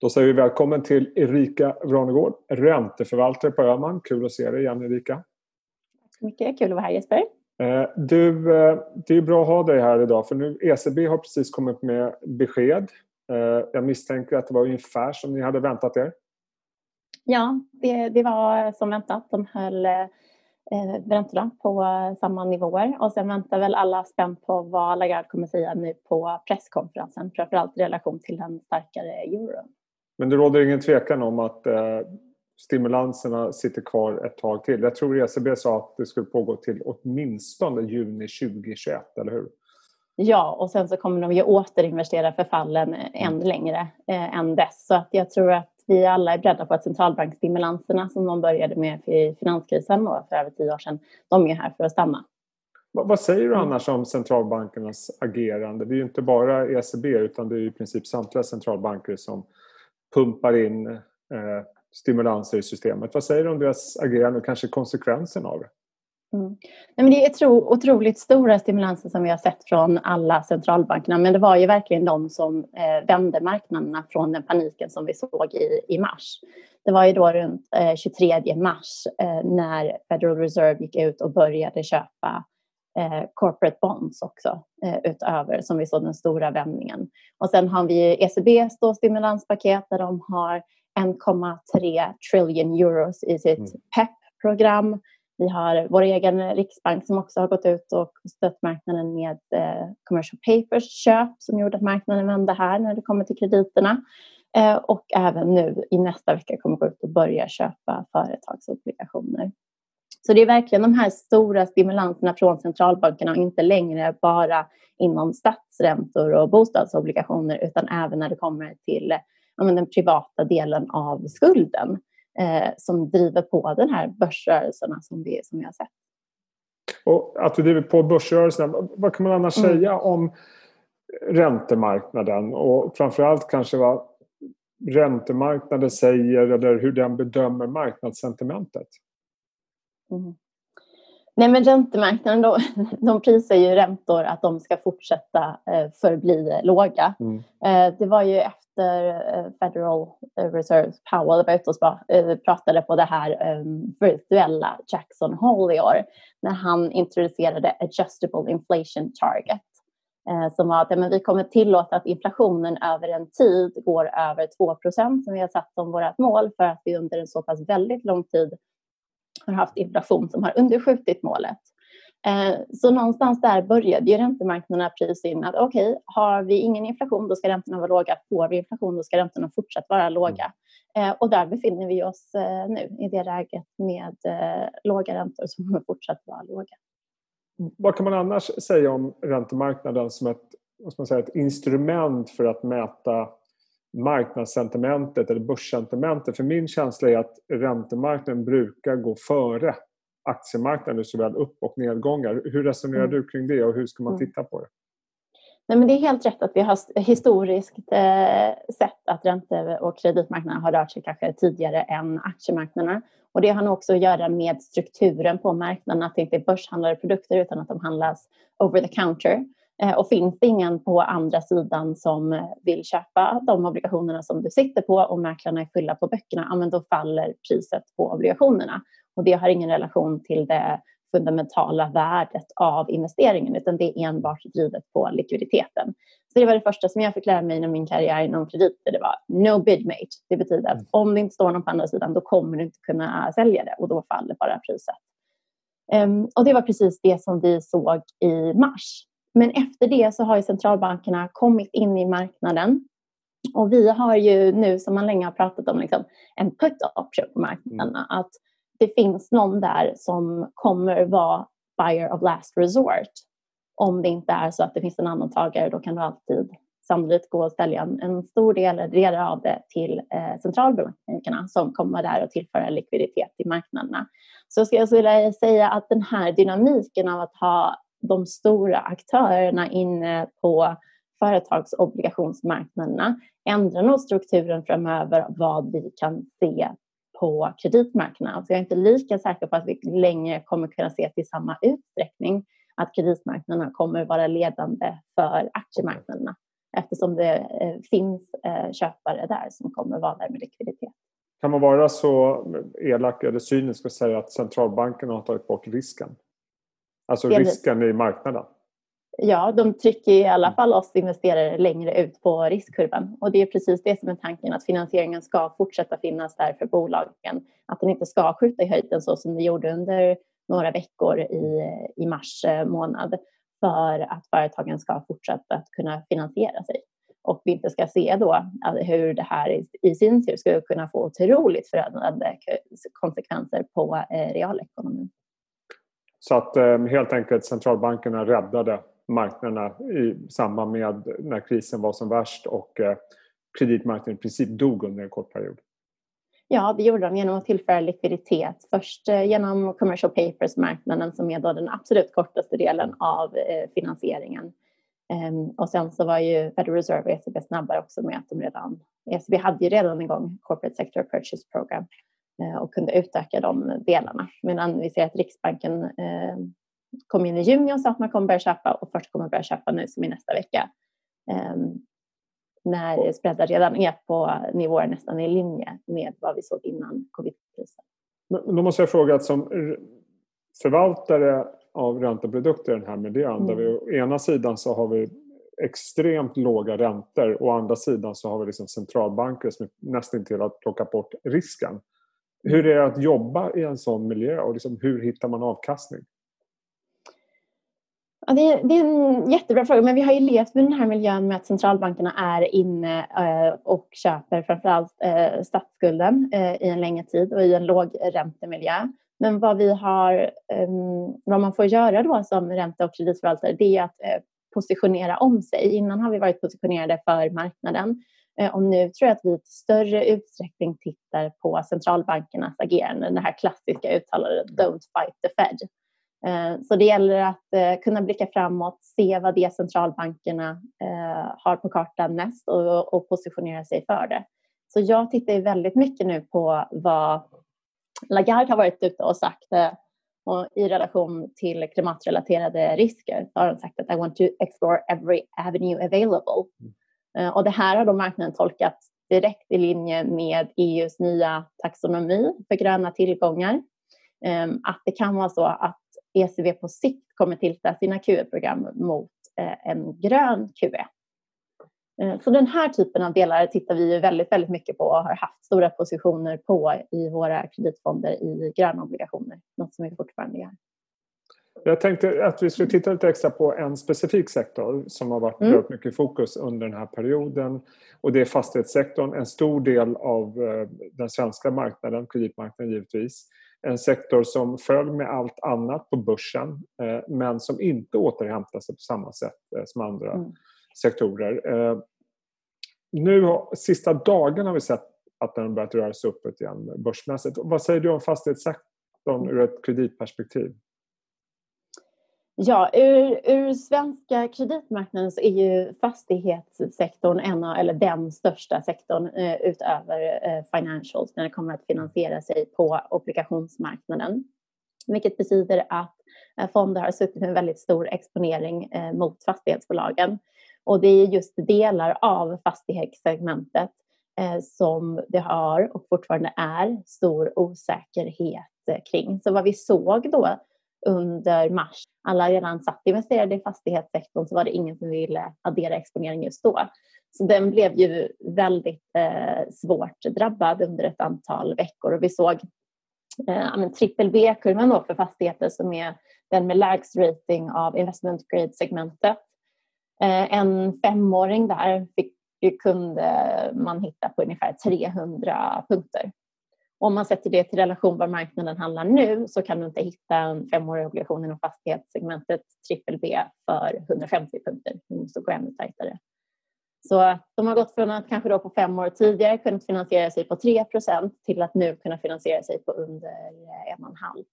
Då säger vi välkommen till Erika Vranegård, ränteförvaltare på Öhman. Kul att se dig igen Erika. Tack så mycket, kul att vara här Jesper. Eh, du, eh, det är bra att ha dig här idag för nu ECB har precis kommit med besked. Eh, jag misstänker att det var ungefär som ni hade väntat er. Ja, det, det var som väntat. De höll eh, räntorna på samma nivåer. Och sen väntar väl alla spänt på vad Lagarde kommer säga nu på presskonferensen, framförallt i relation till den starkare euron. Men det råder ingen tvekan om att eh, stimulanserna sitter kvar ett tag till. Jag tror ECB sa att det skulle pågå till åtminstone juni 2021, eller hur? Ja, och sen så kommer de ju återinvestera förfallen än mm. längre eh, än dess. Så att jag tror att vi alla är beredda på att centralbankstimulanserna som de började med i finanskrisen för över tio år sedan, de är här för att stanna. Vad säger du mm. annars om centralbankernas agerande? Det är ju inte bara ECB utan det är i princip samtliga centralbanker som pumpar in eh, stimulanser i systemet. Vad säger du om deras agerande och kanske konsekvenserna av det? Mm. Nej, men det är tro, otroligt stora stimulanser som vi har sett från alla centralbankerna men det var ju verkligen de som eh, vände marknaderna från den paniken som vi såg i, i mars. Det var ju då runt eh, 23 mars eh, när Federal Reserve gick ut och började köpa eh, corporate bonds också eh, utöver som vi såg den stora vändningen. Och sen har vi ECBs då stimulanspaket där de har 1,3 trillion euros i sitt mm. PEP-program vi har vår egen riksbank som också har gått ut och stött marknaden med eh, commercial papers köp som gjorde att marknaden vände här när det kommer till krediterna. Eh, och även nu i nästa vecka kommer gå ut och börja köpa företagsobligationer. Så det är verkligen de här stora stimulanserna från centralbankerna och inte längre bara inom statsräntor och bostadsobligationer utan även när det kommer till ja, den privata delen av skulden eh, som driver på den här börsrörelserna som vi, som vi har sett. Och att du driver på börsrörelserna, vad kan man annars mm. säga om räntemarknaden och framförallt kanske vad räntemarknaden säger eller hur den bedömer marknadssentimentet? Mm. Nej, men räntemarknaden då, de prisar ju räntor att de ska fortsätta eh, förbli låga. Mm. Eh, det var ju efter eh, Federal Reserve Powell var ute och pratade på det här virtuella Jackson Hole i år när han introducerade Adjustable Inflation Target som var att men vi kommer tillåta att inflationen över en tid går över 2 som vi har satt som vårt mål för att vi under en så pass väldigt lång tid har haft inflation som har underskjutit målet. Eh, så någonstans där började ju räntemarknaderna prisa in att okej, okay, har vi ingen inflation då ska räntorna vara låga. Får vi inflation då ska räntorna fortsatt vara låga. Eh, och där befinner vi oss eh, nu i det läget med låga räntor som kommer fortsatt vara låga. Mm. Vad kan man annars säga om räntemarknaden som ett, vad ska man säga, ett instrument för att mäta marknadssentimentet eller börssentimentet. För min känsla är att räntemarknaden brukar gå före aktiemarknaden såväl upp och nedgångar. Hur resonerar mm. du kring det och hur ska man mm. titta på det? Nej, men det är helt rätt att vi har historiskt eh, sett att ränte och kreditmarknaden har rört sig kanske tidigare än aktiemarknaderna. Och det har nog också att göra med strukturen på marknaden, att det inte är börshandlade produkter utan att de handlas over the counter. Eh, och finns det ingen på andra sidan som vill köpa de obligationerna som du sitter på och mäklarna är fulla på böckerna, men då faller priset på obligationerna. Och det har ingen relation till det fundamentala värdet av investeringen utan det är enbart drivet på likviditeten. Så det var det första som jag fick lära mig inom min karriär inom krediter. Det var no bid mate. Det betyder att mm. om det inte står någon på andra sidan då kommer du inte kunna sälja det och då faller bara priset. Um, och det var precis det som vi såg i mars. Men efter det så har ju centralbankerna kommit in i marknaden och vi har ju nu, som man länge har pratat om, liksom, en put option på marknaderna. Mm. Att det finns någon där som kommer vara buyer of last resort. Om det inte är så att det finns en annan tagare, då kan du alltid sannolikt gå och ställa en, stor del eller delar av det till eh, centralbankerna som kommer där och tillföra likviditet till marknaderna. Så ska jag vilja säga att den här dynamiken av att ha de stora aktörerna inne på företagsobligationsmarknaderna ändrar nog strukturen framöver vad vi kan se på kreditmarknaden. Så jag är inte lika säker på att vi längre kommer kunna se till samma utsträckning att kreditmarknaderna kommer vara ledande för aktiemarknaderna. eftersom det eh, finns eh, köpare där som kommer vara där med likviditet. Kan man vara så elak eller cynisk och säga att centralbankerna har tagit bort risken? Alltså risken i marknaden? Ja, de trycker i alla fall oss investerare längre ut på riskkurvan. Och det är precis det som är tanken, att finansieringen ska fortsätta finnas där för bolagen. Att den inte ska skjuta i höjden så som det gjorde under några veckor i, i mars eh, månad för att företagen ska fortsätta att kunna finansiera sig. Och vi inte ska se då hur det här i sin tur skulle kunna få otroligt förödande konsekvenser på eh, realekonomin. Så att ehm, helt enkelt centralbankerna räddade marknaderna i samband med när krisen var som värst och eh, kreditmarknaden i princip dog under en kort period. Ja, det gjorde de genom att tillföra likviditet. Först eh, genom commercial papers-marknaden som är då den absolut kortaste delen av eh, finansieringen. Ehm, och sen så var ju Federal Reserve och ECB snabbare också med att de redan... ECB hade ju redan igång Corporate Sector Purchase Program och kunde utöka de delarna. Medan vi ser att Riksbanken ehm, kom in i juni och sa att man kommer börja köpa och först kommer börja köpa nu som i nästa vecka. Um, när spreadar redan är på nivåer nästan i linje med vad vi såg innan covidkrisen. Då måste jag fråga, som förvaltare av ränteprodukter i den här miljön, mm. där vi å ena sidan så har vi extremt låga räntor och å andra sidan så har vi liksom centralbanker som nästan till att plocka bort risken. Hur är det att jobba i en sån miljö och liksom hur hittar man avkastning? Ja, det, är, det, är, en jättebra fråga, men vi har ju levt med den här miljön med att centralbankerna är inne eh, och köper framförallt eh, statsskulden eh, i en längre tid och i en lågräntemiljö. Men vad, vi har, ehm, vad man får göra då som ränte och kreditförvaltare det är att eh, positionera om sig. Innan har vi varit positionerade för marknaden och nu tror jag att vi i större utsträckning tittar på centralbankernas agerande. Det här klassiska uttalandet “Don't fight the Fed”. Eh, så det gäller att eh, kunna blicka framåt, se vad det centralbankerna eh, har på kartan näst och positionera sig för det. Så jag tittar väldigt mycket nu på vad Lagarde har varit ute och sagt och i relation till klimatrelaterade risker. Har de sagt att I want to explore every avenue available. Eh, och det här har då marknaden tolkat direkt i linje med EUs nya taxonomi för gröna tillgångar. Ehm, att det kan vara så att ECB på sikt kommer tillta sina QE-program mot eh, en grön QE. Eh, så den här typen av delar tittar vi väldigt, väldigt mycket på och har haft stora positioner på i våra kreditfonder i gröna obligationer, något som vi fortfarande gör. Jag tänkte att vi skulle titta lite extra på en specifik sektor som har varit mm. mycket fokus under den här perioden och det är fastighetssektorn, en stor del av eh, den svenska marknaden, kreditmarknaden givetvis en sektor som föll med allt annat på börsen eh, men som inte återhämtar sig på samma sätt eh, som andra mm. sektorer. Nu sista dagarna har vi sett att den börjat röra sig uppåt igen börsmässigt. Vad säger du om fastighetssektorn ur ett kreditperspektiv? Ja, ur, ur svenska kreditmarknaden så är ju fastighetssektorn en av, eller den största sektorn eh, utöver eh, financials när det kommer att finansiera sig på obligationsmarknaden. Vilket betyder att eh, fonder har suttit med väldigt stor exponering eh, mot fastighetsbolagen. Och det är just delar av fastighetssegmentet eh, som det har och fortfarande är stor osäkerhet eh, kring. Så vad vi såg då under mars. Alla redan satt investerade i fastighetssektorn så var det ingen som ville addera exponering just då. Så den blev ju väldigt eh, svårt drabbad under ett antal veckor och vi såg eh, trippel B-kurvan för fastigheter som är den med lägst rating av investment grade-segmentet. Eh, en femåring där fick, kunde man hitta på ungefär 300 punkter. Om man sätter det till relation var marknaden handlar nu så kan du inte hitta en femårig obligation inom fastighetssegmentet trippel B för 150 punkter. Du måste gå ännu tajtare. Så de har gått från att kanske då på fem år tidigare kunnat finansiera sig på 3% till att nu kunna finansiera sig på under en och en halv.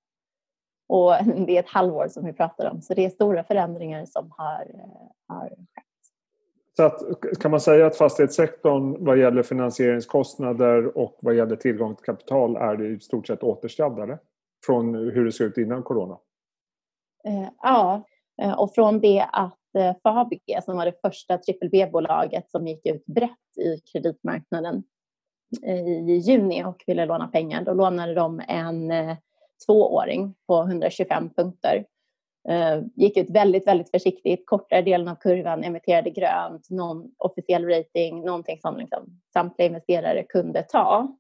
Och det är ett halvår som vi pratar om, så det är stora förändringar som har, eh, har skett. Så att, kan man säga att fastighetssektorn vad gäller finansieringskostnader och vad gäller tillgång till kapital är det i stort sett återställdare från hur det såg ut innan corona? Eh, ja, eh, och från det att eh, Fabege som var det första BBB-bolaget som gick ut brett i kreditmarknaden i juni och ville låna pengar. Då lånade de en tvååring på 125 punkter. Eh, gick ut väldigt, väldigt försiktigt, kortare delen av kurvan, emitterade grönt, någon officiell rating, någonting som liksom samtliga investerare kunde ta.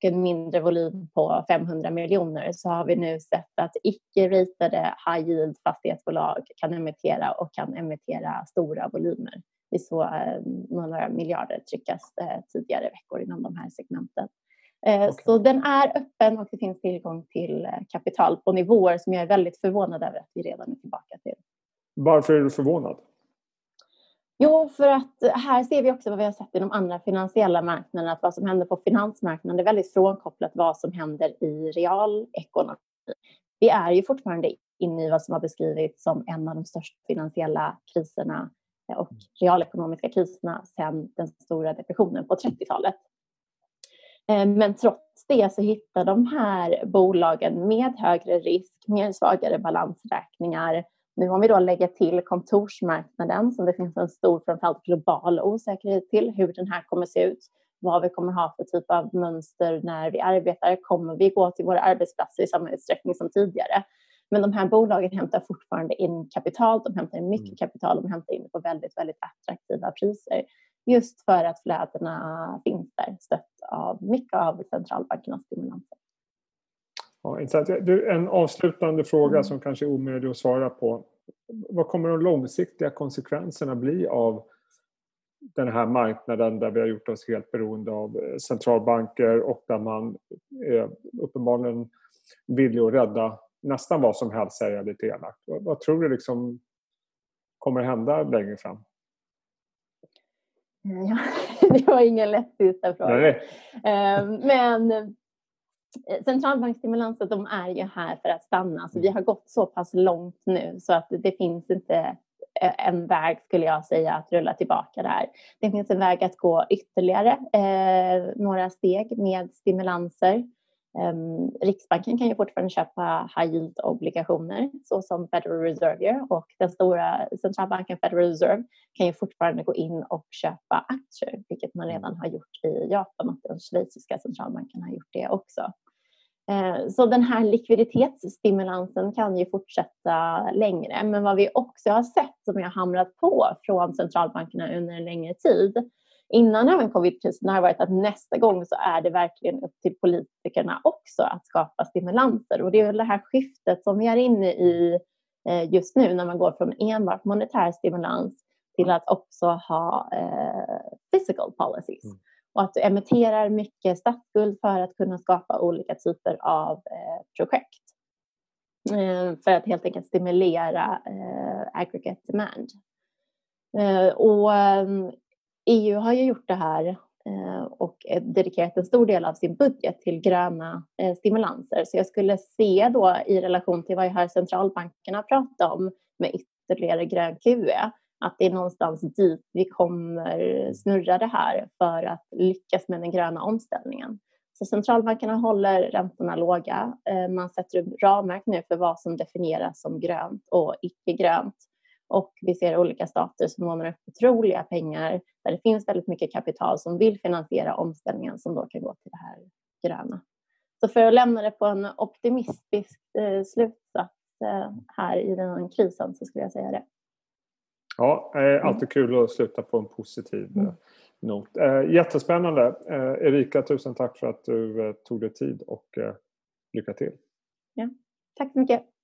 En mindre volym på 500 miljoner. Så har vi nu sett att icke-ratade high yield fastighetsbolag kan emittera och kan emittera stora volymer. Vi såg eh, några miljarder tryckas eh, tidigare veckor inom de här segmenten. Eh, okay. Så den är öppen och det finns tillgång till kapital på nivåer som jag är väldigt förvånad över att vi redan är tillbaka till. Varför är du förvånad? Jo, för att här ser vi också vad vi har sett i de andra finansiella marknaderna, att vad som händer på finansmarknaden är väldigt frånkopplat vad som händer i realekonomi. Vi är ju fortfarande inne i vad som har beskrivits som en av de största finansiella kriserna och realekonomiska kriserna sedan den stora depressionen på 30-talet. Eh, men trots det så hittar de här bolagen med högre risk, med svagare balansräkningar, nu om vi då lägger till kontorsmarknaden som det finns en stor, framförallt global osäkerhet till hur den här kommer se ut, vad vi kommer ha för typ av mönster när vi arbetar, kommer vi gå till våra arbetsplatser i samma utsträckning som tidigare? Men de här bolagen hämtar fortfarande in kapital, de hämtar in mycket mm. kapital, de hämtar in det på väldigt, väldigt attraktiva priser. Just för att flödena finns där, stött av mycket av centralbankernas stimulanser. Ja, intressant. En avslutande fråga mm. som kanske är omöjlig att svara på. Vad kommer de långsiktiga konsekvenserna bli av den här marknaden där vi har gjort oss helt beroende av eh, centralbanker och där man är uppenbarligen villig att rädda nästan vad som helst, säger jag lite elakt. Vad, vad tror du liksom kommer hända längre fram? Ja, det var ingen lätt sista fråga. Nej. Ehm, men Eh, centralbanksstimulanser de är ju här för att stanna. Så vi har gått så pass långt nu så att det finns inte eh, en väg skulle jag säga att rulla tillbaka där. Det finns en väg att gå ytterligare eh, några steg med stimulanser. Um, Riksbanken kan ju fortfarande köpa high yield-obligationer så som Federal Reserve gör och den stora centralbanken Federal Reserve kan ju fortfarande gå in och köpa aktier vilket man redan har gjort i Japan och den schweiziska centralbanken har gjort det också. Eh, så den här likviditetsstimulansen kan ju fortsätta längre. Men vad vi också har sett som har hamrat på från centralbankerna under en längre tid innan även covidkrisen har varit att nästa gång så är det verkligen upp till politikerna också att skapa stimulanser. Och det är väl det här skiftet som vi är inne i eh, just nu när man går från enbart monetär stimulans till att också ha eh, physical policies. Mm och att du emitterar mycket statsskuld för att kunna skapa olika typer av eh, projekt. För att helt enkelt stimulera aggregate demand. Och EU har ju gjort det här eh, och eh, dedikerat en stor del av sin budget till gröna eh, stimulanser. Så jag skulle se då i relation till vad jag hör centralbankerna prata om med ytterligare grön QE att det är någonstans dit vi kommer snurra det här för att lyckas med den gröna omställningen. Så centralbankerna håller räntorna låga. Man sätter upp ramverk nu för vad som definieras som grönt och icke-grönt. Och vi ser olika stater som lånar upp otroliga pengar där det finns väldigt mycket kapital som vill finansiera omställningen som då kan gå till det här gröna. Så för att lämna det på en optimistisk eh, slutsats eh, här i den här krisen så skulle jag säga det. Ja, eh, alltid kul att sluta på en positiv mm. Eh, not. Eh, jättespännande. Erika, tusen tack för att du tog dig tid och lycka till. Ja, tack så mycket.